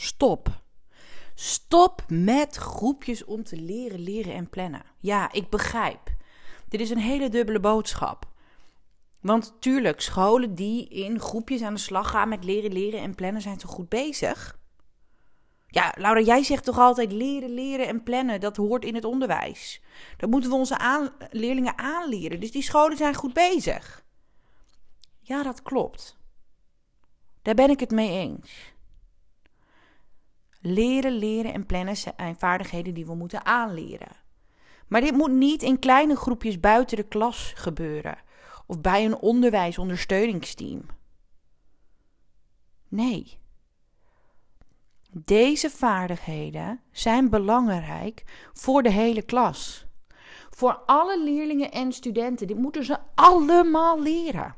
Stop. Stop met groepjes om te leren, leren en plannen. Ja, ik begrijp. Dit is een hele dubbele boodschap. Want tuurlijk, scholen die in groepjes aan de slag gaan met leren, leren en plannen zijn toch goed bezig? Ja, Laura, jij zegt toch altijd leren, leren en plannen. Dat hoort in het onderwijs. Dat moeten we onze leerlingen aanleren. Dus die scholen zijn goed bezig. Ja, dat klopt. Daar ben ik het mee eens. Leren, leren en plannen zijn vaardigheden die we moeten aanleren. Maar dit moet niet in kleine groepjes buiten de klas gebeuren of bij een onderwijsondersteuningsteam. Nee. Deze vaardigheden zijn belangrijk voor de hele klas. Voor alle leerlingen en studenten. Dit moeten ze allemaal leren.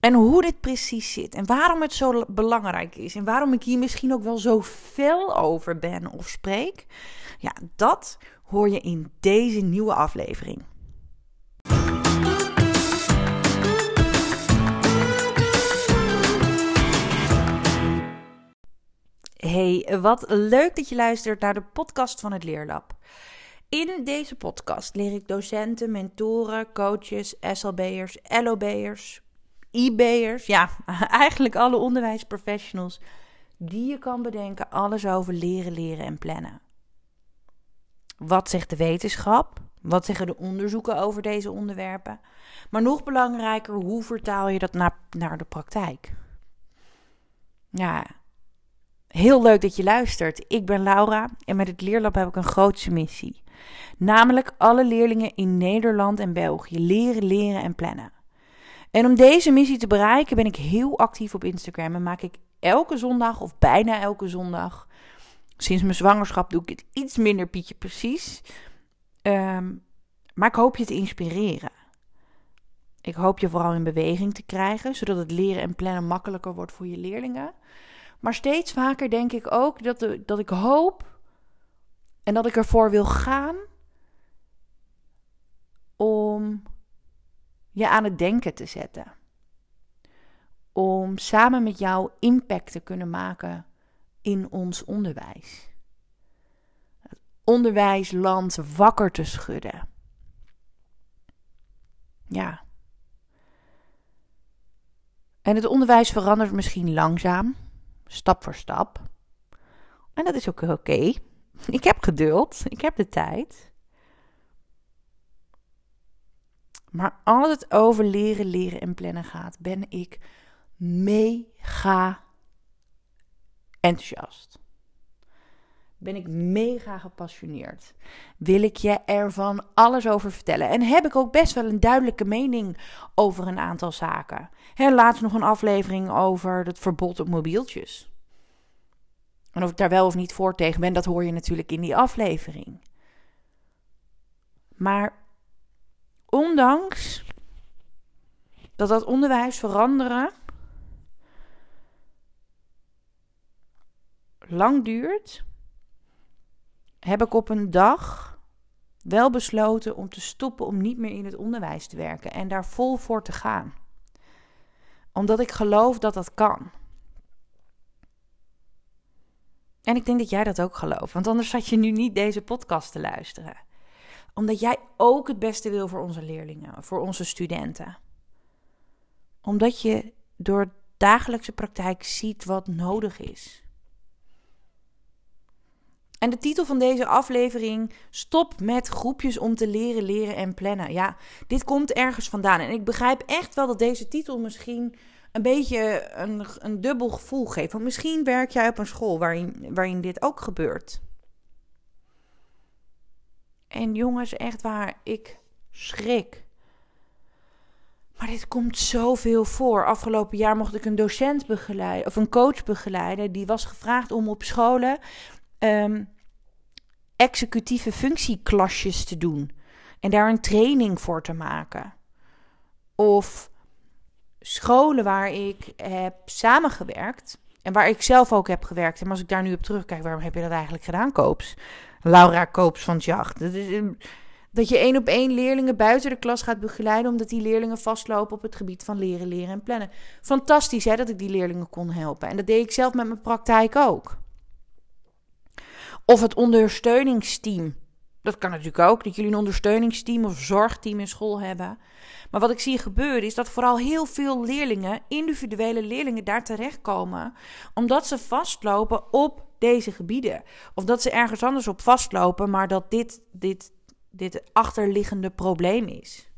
En hoe dit precies zit en waarom het zo belangrijk is en waarom ik hier misschien ook wel zo fel over ben of spreek, ja, dat hoor je in deze nieuwe aflevering. Hey, wat leuk dat je luistert naar de podcast van het Leerlab. In deze podcast leer ik docenten, mentoren, coaches, SLB'ers, LOB'ers, IB'ers, ja, eigenlijk alle onderwijsprofessionals die je kan bedenken, alles over leren, leren en plannen. Wat zegt de wetenschap? Wat zeggen de onderzoeken over deze onderwerpen? Maar nog belangrijker, hoe vertaal je dat naar, naar de praktijk? Ja, heel leuk dat je luistert. Ik ben Laura en met het Leerlab heb ik een grootse missie. Namelijk alle leerlingen in Nederland en België leren, leren en plannen. En om deze missie te bereiken ben ik heel actief op Instagram en maak ik elke zondag of bijna elke zondag. Sinds mijn zwangerschap doe ik het iets minder Pietje precies. Ehm, maar ik hoop je te inspireren. Ik hoop je vooral in beweging te krijgen, zodat het leren en plannen makkelijker wordt voor je leerlingen. Maar steeds vaker denk ik ook dat, de, dat ik hoop en dat ik ervoor wil gaan om je aan het denken te zetten. Om samen met jou impact te kunnen maken in ons onderwijs. Het onderwijsland wakker te schudden. Ja. En het onderwijs verandert misschien langzaam, stap voor stap. En dat is ook oké. Ik heb geduld, ik heb de tijd. Maar als het over leren, leren en plannen gaat, ben ik mega enthousiast. Ben ik mega gepassioneerd. Wil ik je ervan alles over vertellen. En heb ik ook best wel een duidelijke mening over een aantal zaken. He, laatst nog een aflevering over het verbod op mobieltjes. En of ik daar wel of niet voor tegen ben, dat hoor je natuurlijk in die aflevering. Maar ondanks dat dat onderwijs veranderen lang duurt, heb ik op een dag wel besloten om te stoppen om niet meer in het onderwijs te werken en daar vol voor te gaan. Omdat ik geloof dat dat kan. En ik denk dat jij dat ook gelooft, want anders zat je nu niet deze podcast te luisteren omdat jij ook het beste wil voor onze leerlingen, voor onze studenten. Omdat je door dagelijkse praktijk ziet wat nodig is. En de titel van deze aflevering: Stop met groepjes om te leren, leren en plannen. Ja, dit komt ergens vandaan. En ik begrijp echt wel dat deze titel misschien een beetje een, een dubbel gevoel geeft. Want misschien werk jij op een school waarin, waarin dit ook gebeurt. En jongens, echt waar, ik schrik. Maar dit komt zoveel voor. Afgelopen jaar mocht ik een docent begeleiden, of een coach begeleiden. Die was gevraagd om op scholen um, executieve functieklasjes te doen. En daar een training voor te maken. Of scholen waar ik heb samengewerkt. En waar ik zelf ook heb gewerkt. En als ik daar nu op terugkijk, waarom heb je dat eigenlijk gedaan, Koops? Laura Koops van Jacht. Dat, is, Dat je één op één leerlingen buiten de klas gaat begeleiden, omdat die leerlingen vastlopen op het gebied van leren, leren en plannen. Fantastisch hè, dat ik die leerlingen kon helpen. En dat deed ik zelf met mijn praktijk ook. Of het ondersteuningsteam. Dat kan natuurlijk ook, dat jullie een ondersteuningsteam of zorgteam in school hebben. Maar wat ik zie gebeuren is dat vooral heel veel leerlingen, individuele leerlingen, daar terechtkomen. Omdat ze vastlopen op deze gebieden. Of dat ze ergens anders op vastlopen, maar dat dit, dit, dit achterliggende probleem is.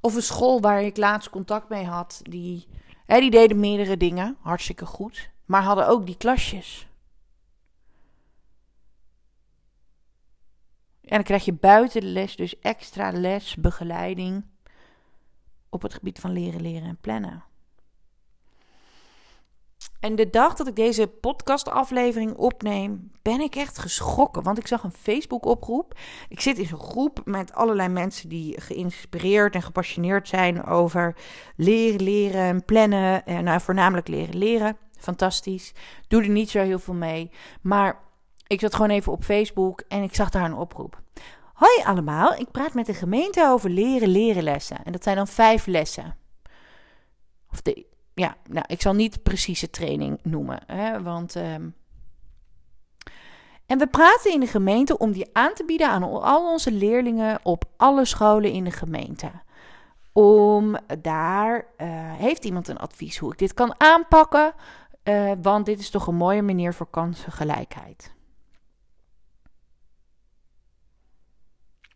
Of een school waar ik laatst contact mee had, die, hè, die deden meerdere dingen, hartstikke goed, maar hadden ook die klasjes. En dan krijg je buiten de les dus extra les, begeleiding op het gebied van leren, leren en plannen. En de dag dat ik deze podcastaflevering opneem, ben ik echt geschrokken. Want ik zag een Facebook-oproep. Ik zit in zo'n groep met allerlei mensen die geïnspireerd en gepassioneerd zijn over leren, leren en plannen. En nou, voornamelijk leren, leren. Fantastisch. Doe er niet zo heel veel mee. Maar ik zat gewoon even op Facebook en ik zag daar een oproep. Hoi allemaal, ik praat met de gemeente over leren, leren lessen. En dat zijn dan vijf lessen. Of de, ja, nou, ik zal niet precieze training noemen, hè, want. Ehm, en we praten in de gemeente om die aan te bieden aan al onze leerlingen op alle scholen in de gemeente. Om daar, uh, heeft iemand een advies hoe ik dit kan aanpakken? Uh, want dit is toch een mooie manier voor kansengelijkheid.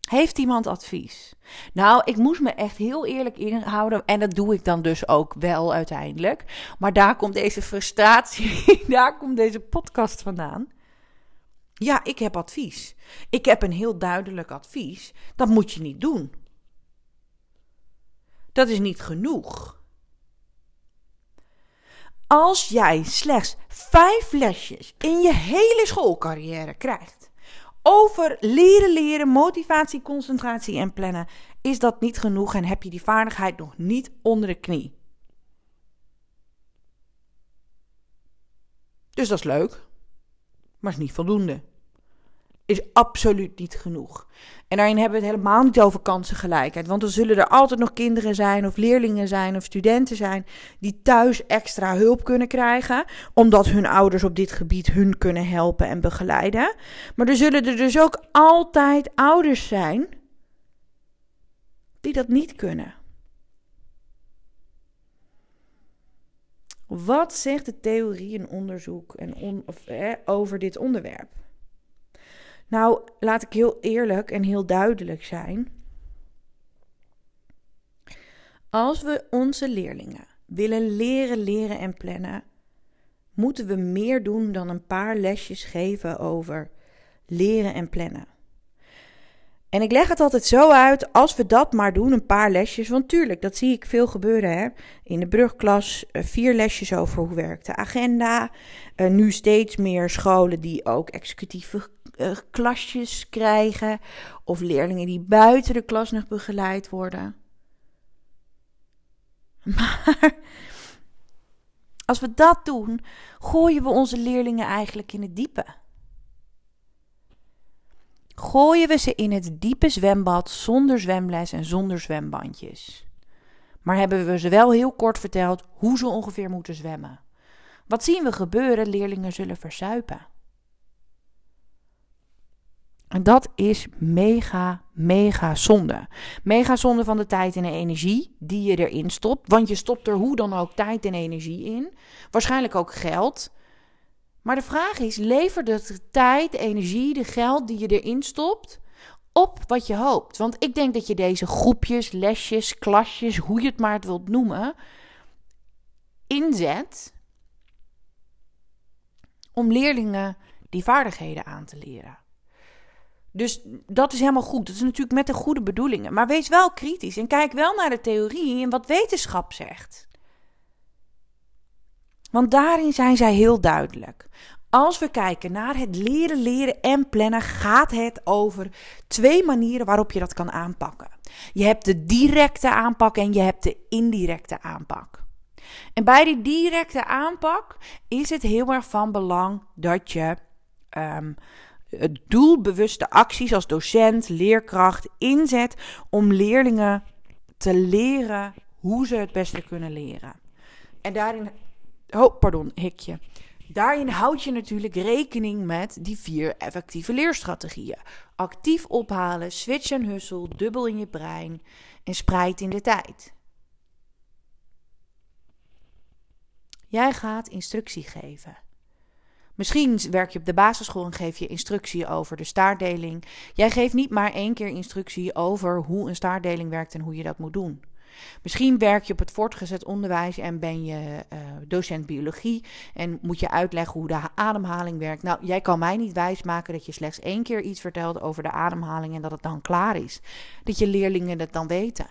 Heeft iemand advies? Nou, ik moest me echt heel eerlijk inhouden. En dat doe ik dan dus ook wel uiteindelijk. Maar daar komt deze frustratie, daar komt deze podcast vandaan. Ja, ik heb advies. Ik heb een heel duidelijk advies. Dat moet je niet doen. Dat is niet genoeg. Als jij slechts vijf lesjes in je hele schoolcarrière krijgt over leren leren, motivatie, concentratie en plannen, is dat niet genoeg en heb je die vaardigheid nog niet onder de knie. Dus dat is leuk, maar is niet voldoende. Is absoluut niet genoeg. En daarin hebben we het helemaal niet over kansengelijkheid. Want er zullen er altijd nog kinderen zijn, of leerlingen zijn, of studenten zijn. die thuis extra hulp kunnen krijgen. omdat hun ouders op dit gebied hun kunnen helpen en begeleiden. Maar er zullen er dus ook altijd ouders zijn. die dat niet kunnen. Wat zegt de theorie en onderzoek en of, over dit onderwerp? Nou, laat ik heel eerlijk en heel duidelijk zijn. Als we onze leerlingen willen leren, leren en plannen, moeten we meer doen dan een paar lesjes geven over leren en plannen. En ik leg het altijd zo uit, als we dat maar doen, een paar lesjes. Want tuurlijk, dat zie ik veel gebeuren. Hè? In de brugklas eh, vier lesjes over hoe werkt de agenda. Uh, nu steeds meer scholen die ook executieve uh, klasjes krijgen. Of leerlingen die buiten de klas nog begeleid worden. Maar als we dat doen, gooien we onze leerlingen eigenlijk in het diepe. Gooien we ze in het diepe zwembad zonder zwemles en zonder zwembandjes. Maar hebben we ze wel heel kort verteld hoe ze ongeveer moeten zwemmen. Wat zien we gebeuren? Leerlingen zullen verzuipen. En dat is mega, mega zonde. Mega zonde van de tijd en de energie die je erin stopt. Want je stopt er hoe dan ook tijd en energie in. Waarschijnlijk ook geld. Maar de vraag is: levert de tijd, de energie, de geld die je erin stopt op wat je hoopt? Want ik denk dat je deze groepjes, lesjes, klasjes, hoe je het maar wilt noemen, inzet om leerlingen die vaardigheden aan te leren. Dus dat is helemaal goed. Dat is natuurlijk met de goede bedoelingen. Maar wees wel kritisch en kijk wel naar de theorie en wat wetenschap zegt. Want daarin zijn zij heel duidelijk. Als we kijken naar het leren, leren en plannen, gaat het over twee manieren waarop je dat kan aanpakken. Je hebt de directe aanpak en je hebt de indirecte aanpak. En bij die directe aanpak is het heel erg van belang dat je um, doelbewuste acties als docent, leerkracht inzet om leerlingen te leren hoe ze het beste kunnen leren. En daarin, oh pardon, hikje. Daarin houd je natuurlijk rekening met die vier effectieve leerstrategieën. Actief ophalen, switch en hussel, dubbel in je brein en spreid in de tijd. Jij gaat instructie geven. Misschien werk je op de basisschool en geef je instructie over de staartdeling. Jij geeft niet maar één keer instructie over hoe een staartdeling werkt en hoe je dat moet doen. Misschien werk je op het voortgezet onderwijs en ben je uh, docent biologie en moet je uitleggen hoe de ademhaling werkt. Nou, jij kan mij niet wijsmaken dat je slechts één keer iets vertelt over de ademhaling en dat het dan klaar is. Dat je leerlingen het dan weten.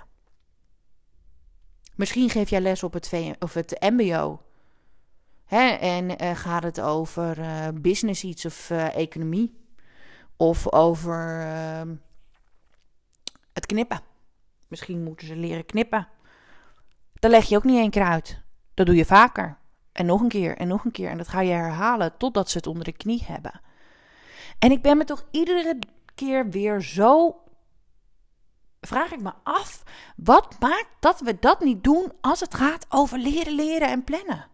Misschien geef jij les op het, of het MBO. Hè, en uh, gaat het over uh, business iets of economie? Of over ehm, het knippen. Misschien moeten ze leren knippen. Dat leg je ook niet één keer uit. Dat doe je vaker. En nog een keer en nog een keer. En dat ga je herhalen totdat ze het onder de knie hebben. En ik ben me toch iedere keer weer zo. Vraag ik me af, wat maakt dat we dat niet doen als het gaat over leren, leren en plannen?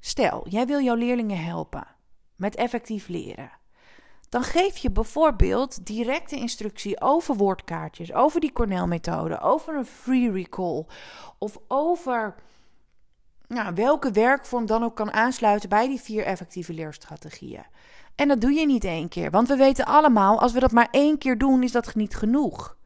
Stel, jij wil jouw leerlingen helpen met effectief leren dan geef je bijvoorbeeld directe instructie over woordkaartjes, over die Cornell-methode, over een free recall of over nou, welke werkvorm dan ook kan aansluiten bij die vier effectieve leerstrategieën. En dat doe je niet één keer, want we weten allemaal, als we dat maar één keer doen, is dat niet genoeg.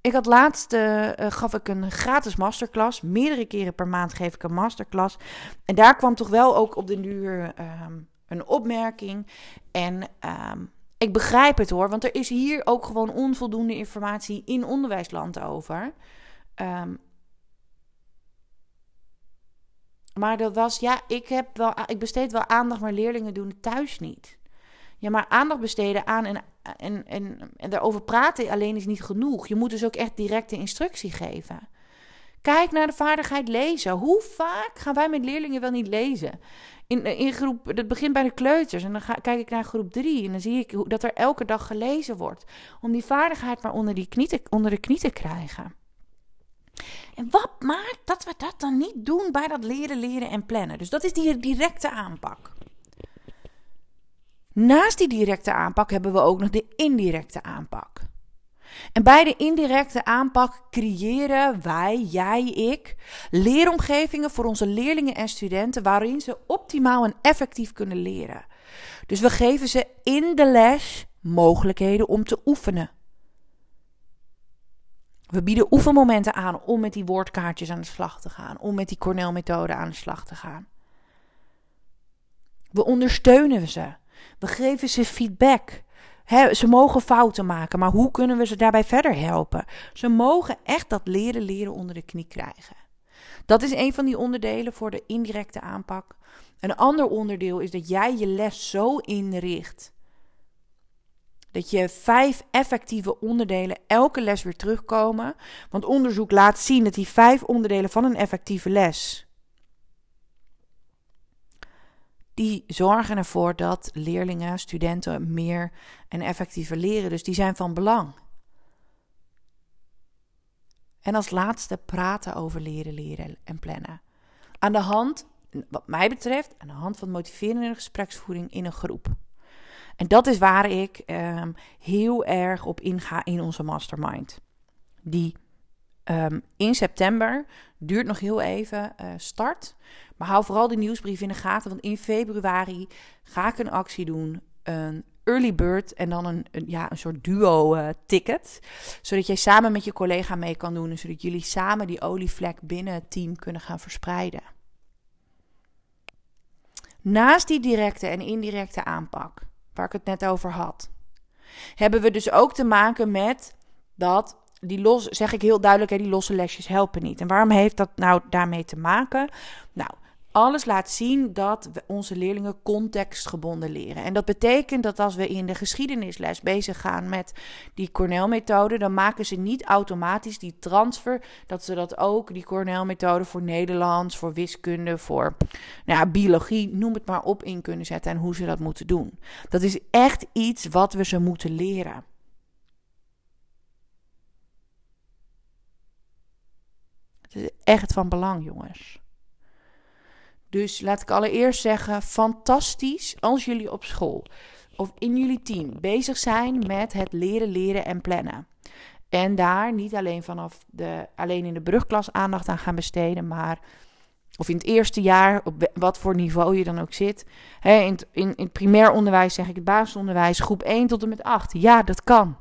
Ik had laatst, uh, gaf ik een gratis masterclass. Meerdere keren per maand geef ik een masterclass. En daar kwam toch wel ook op de duur ehm, een opmerking. En ehm, ik begrijp het hoor, want er is hier ook gewoon onvoldoende informatie in onderwijsland over. Um, maar dat was, ja, ik, heb wel, ik besteed wel aandacht, maar leerlingen doen het thuis niet. Ja, maar aandacht besteden aan en, en, en, en erover praten alleen is niet genoeg. Je moet dus ook echt directe instructie geven. Kijk naar de vaardigheid lezen. Hoe vaak gaan wij met leerlingen wel niet lezen? In, in groep, dat begint bij de kleuters en dan kijk ik naar groep 3 en dan zie ik dat er elke dag gelezen wordt. Om die vaardigheid maar onder, die knie te, onder de knie te krijgen. En wat maakt dat we dat dan niet doen bij dat leren, leren en plannen? Dus dat is die directe aanpak. Naast die directe aanpak hebben we ook nog de indirecte aanpak. En bij de indirecte aanpak creëren wij, jij, ik, leeromgevingen voor onze leerlingen en studenten waarin ze optimaal en effectief kunnen leren. Dus we geven ze in de les mogelijkheden om te oefenen. We bieden oefenmomenten aan om met die woordkaartjes aan de slag te gaan, om met die Cornell-methode aan de slag te gaan. We ondersteunen ze. We geven ze feedback ze mogen fouten maken, maar hoe kunnen we ze daarbij verder helpen? Ze mogen echt dat leren leren onder de knie krijgen. Dat is een van die onderdelen voor de indirecte aanpak. Een ander onderdeel is dat jij je les zo inricht dat je vijf effectieve onderdelen elke les weer terugkomen. Want onderzoek laat zien dat die vijf onderdelen van een effectieve les die zorgen ervoor dat leerlingen, studenten meer en effectiever leren. Dus die zijn van belang. En als laatste praten over leren, leren en plannen. Aan de hand, wat mij betreft, aan de hand van motiverende gespreksvoering in een groep. En dat is waar ik ehm, heel erg op inga in onze mastermind. Die um, in september, duurt nog heel even, uh, start. Maar hou vooral de nieuwsbrief in de gaten, want in februari ga ik een actie doen. Een early bird en dan een, ja, een soort duo-ticket. Uh, zodat jij samen met je collega mee kan doen en zodat jullie samen die olievlek binnen het team kunnen gaan verspreiden. Naast die directe en indirecte aanpak, waar ik het net over had, hebben we dus ook te maken met dat die los, zeg ik heel duidelijk, hè, die losse lesjes helpen niet. En waarom heeft dat nou daarmee te maken? Nou, Alles laat zien dat we onze leerlingen contextgebonden leren. En dat betekent dat als we in de geschiedenisles bezig gaan met die Cornell-methode, dan maken ze niet automatisch die transfer dat ze dat ook, die Cornell-methode voor Nederlands, voor wiskunde, voor nou ja, biologie, noem het maar op, in kunnen zetten en hoe ze dat moeten doen. Dat is echt iets wat we ze moeten leren. Het is echt van belang, jongens. Dus laat ik allereerst zeggen: fantastisch als jullie op school of in jullie team bezig zijn met het leren, leren en plannen. En daar niet alleen vanaf de, alleen in de brugklas aandacht aan gaan besteden, maar of in het eerste jaar, op wat voor niveau je dan ook zit. in, het, in, in het primair onderwijs zeg ik het basisonderwijs, groep 1 tot en met 8. Ja, dat kan.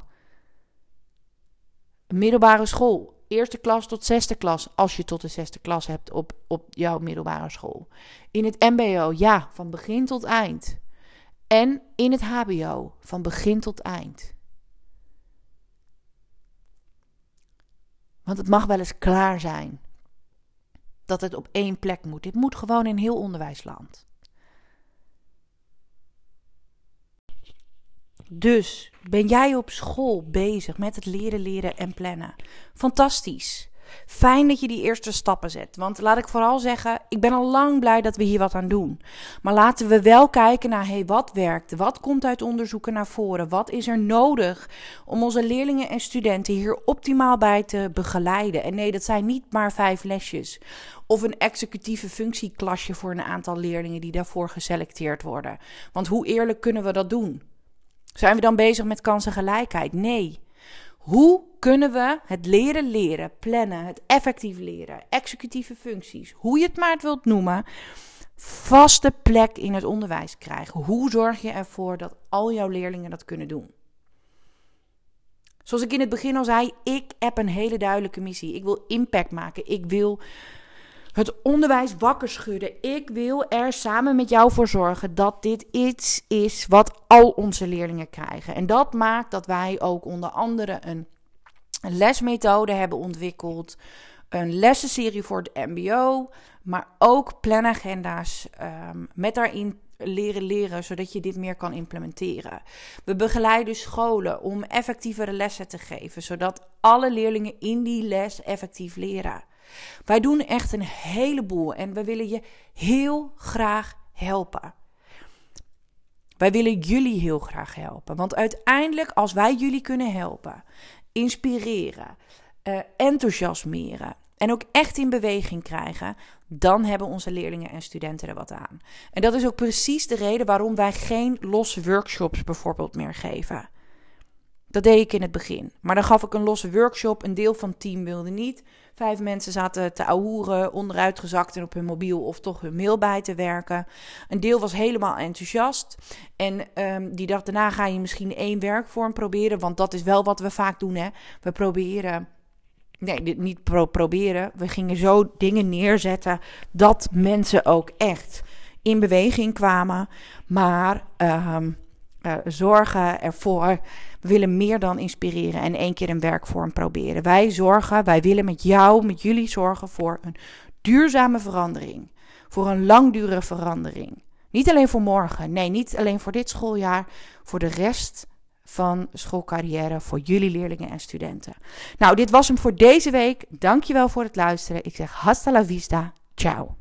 Middelbare school, eerste klas tot zesde klas, als je tot de zesde klas hebt op, op jouw middelbare school. In het MBO, ja, van begin tot eind. En in het HBO, van begin tot eind. Want het mag wel eens klaar zijn dat het op één plek moet. Dit moet gewoon in heel onderwijsland. Dus ben jij op school bezig met het leren, leren en plannen? Fantastisch. Fijn dat je die eerste stappen zet. Want laat ik vooral zeggen, ik ben al lang blij dat we hier wat aan doen. Maar laten we wel kijken naar hey, wat werkt? Wat komt uit onderzoeken naar voren? Wat is er nodig om onze leerlingen en studenten hier optimaal bij te begeleiden? En nee, dat zijn niet maar vijf lesjes. Of een executieve functieklasje voor een aantal leerlingen die daarvoor geselecteerd worden. Want hoe eerlijk kunnen we dat doen? Zijn we dan bezig met kansengelijkheid? Nee. Hoe kunnen we het leren leren, plannen, het effectief leren, executieve functies, hoe je het maar wilt noemen, vaste plek in het onderwijs krijgen? Hoe zorg je ervoor dat al jouw leerlingen dat kunnen doen? Zoals ik in het begin al zei, ik heb een hele duidelijke missie. Ik wil impact maken. Ik wil het onderwijs wakker schudden. Ik wil er samen met jou voor zorgen dat dit iets is wat al onze leerlingen krijgen. En dat maakt dat wij ook onder andere een, lesmethode hebben ontwikkeld. Een lessenserie voor het MBO, maar ook planagenda's um, met daarin leren leren, zodat je dit meer kan implementeren. We begeleiden scholen om effectievere lessen te geven, zodat alle leerlingen in die les effectief leren. Wij doen echt een heleboel en we willen je heel graag helpen. Wij willen jullie heel graag helpen. Want uiteindelijk, als wij jullie kunnen helpen, inspireren, uh, enthousiasmeren en ook echt in beweging krijgen, dan hebben onze leerlingen en studenten er wat aan. En dat is ook precies de reden waarom wij geen losse workshops bijvoorbeeld meer geven. Dat deed ik in het begin. Maar dan gaf ik een losse workshop. Een deel van het team wilde niet. Vijf mensen zaten te ouwen, onderuitgezakt en op hun mobiel of toch hun mail bij te werken. Een deel was helemaal enthousiast. En um, die dacht, daarna ga je misschien één werkvorm proberen. Want dat is wel wat we vaak doen. Hè? We proberen. Nee, niet pro proberen. We gingen zo dingen neerzetten dat mensen ook echt in beweging kwamen. Maar um, uh, zorgen ervoor we willen meer dan inspireren en één keer een werkvorm proberen. Wij zorgen, wij willen met jou, met jullie zorgen voor een duurzame verandering. Voor een langdurige verandering. Niet alleen voor morgen, nee, niet alleen voor dit schooljaar, voor de rest van schoolcarrière voor jullie leerlingen en studenten. Nou, dit was hem voor deze week. Dankjewel voor het luisteren. Ik zeg hasta la vista. Ciao.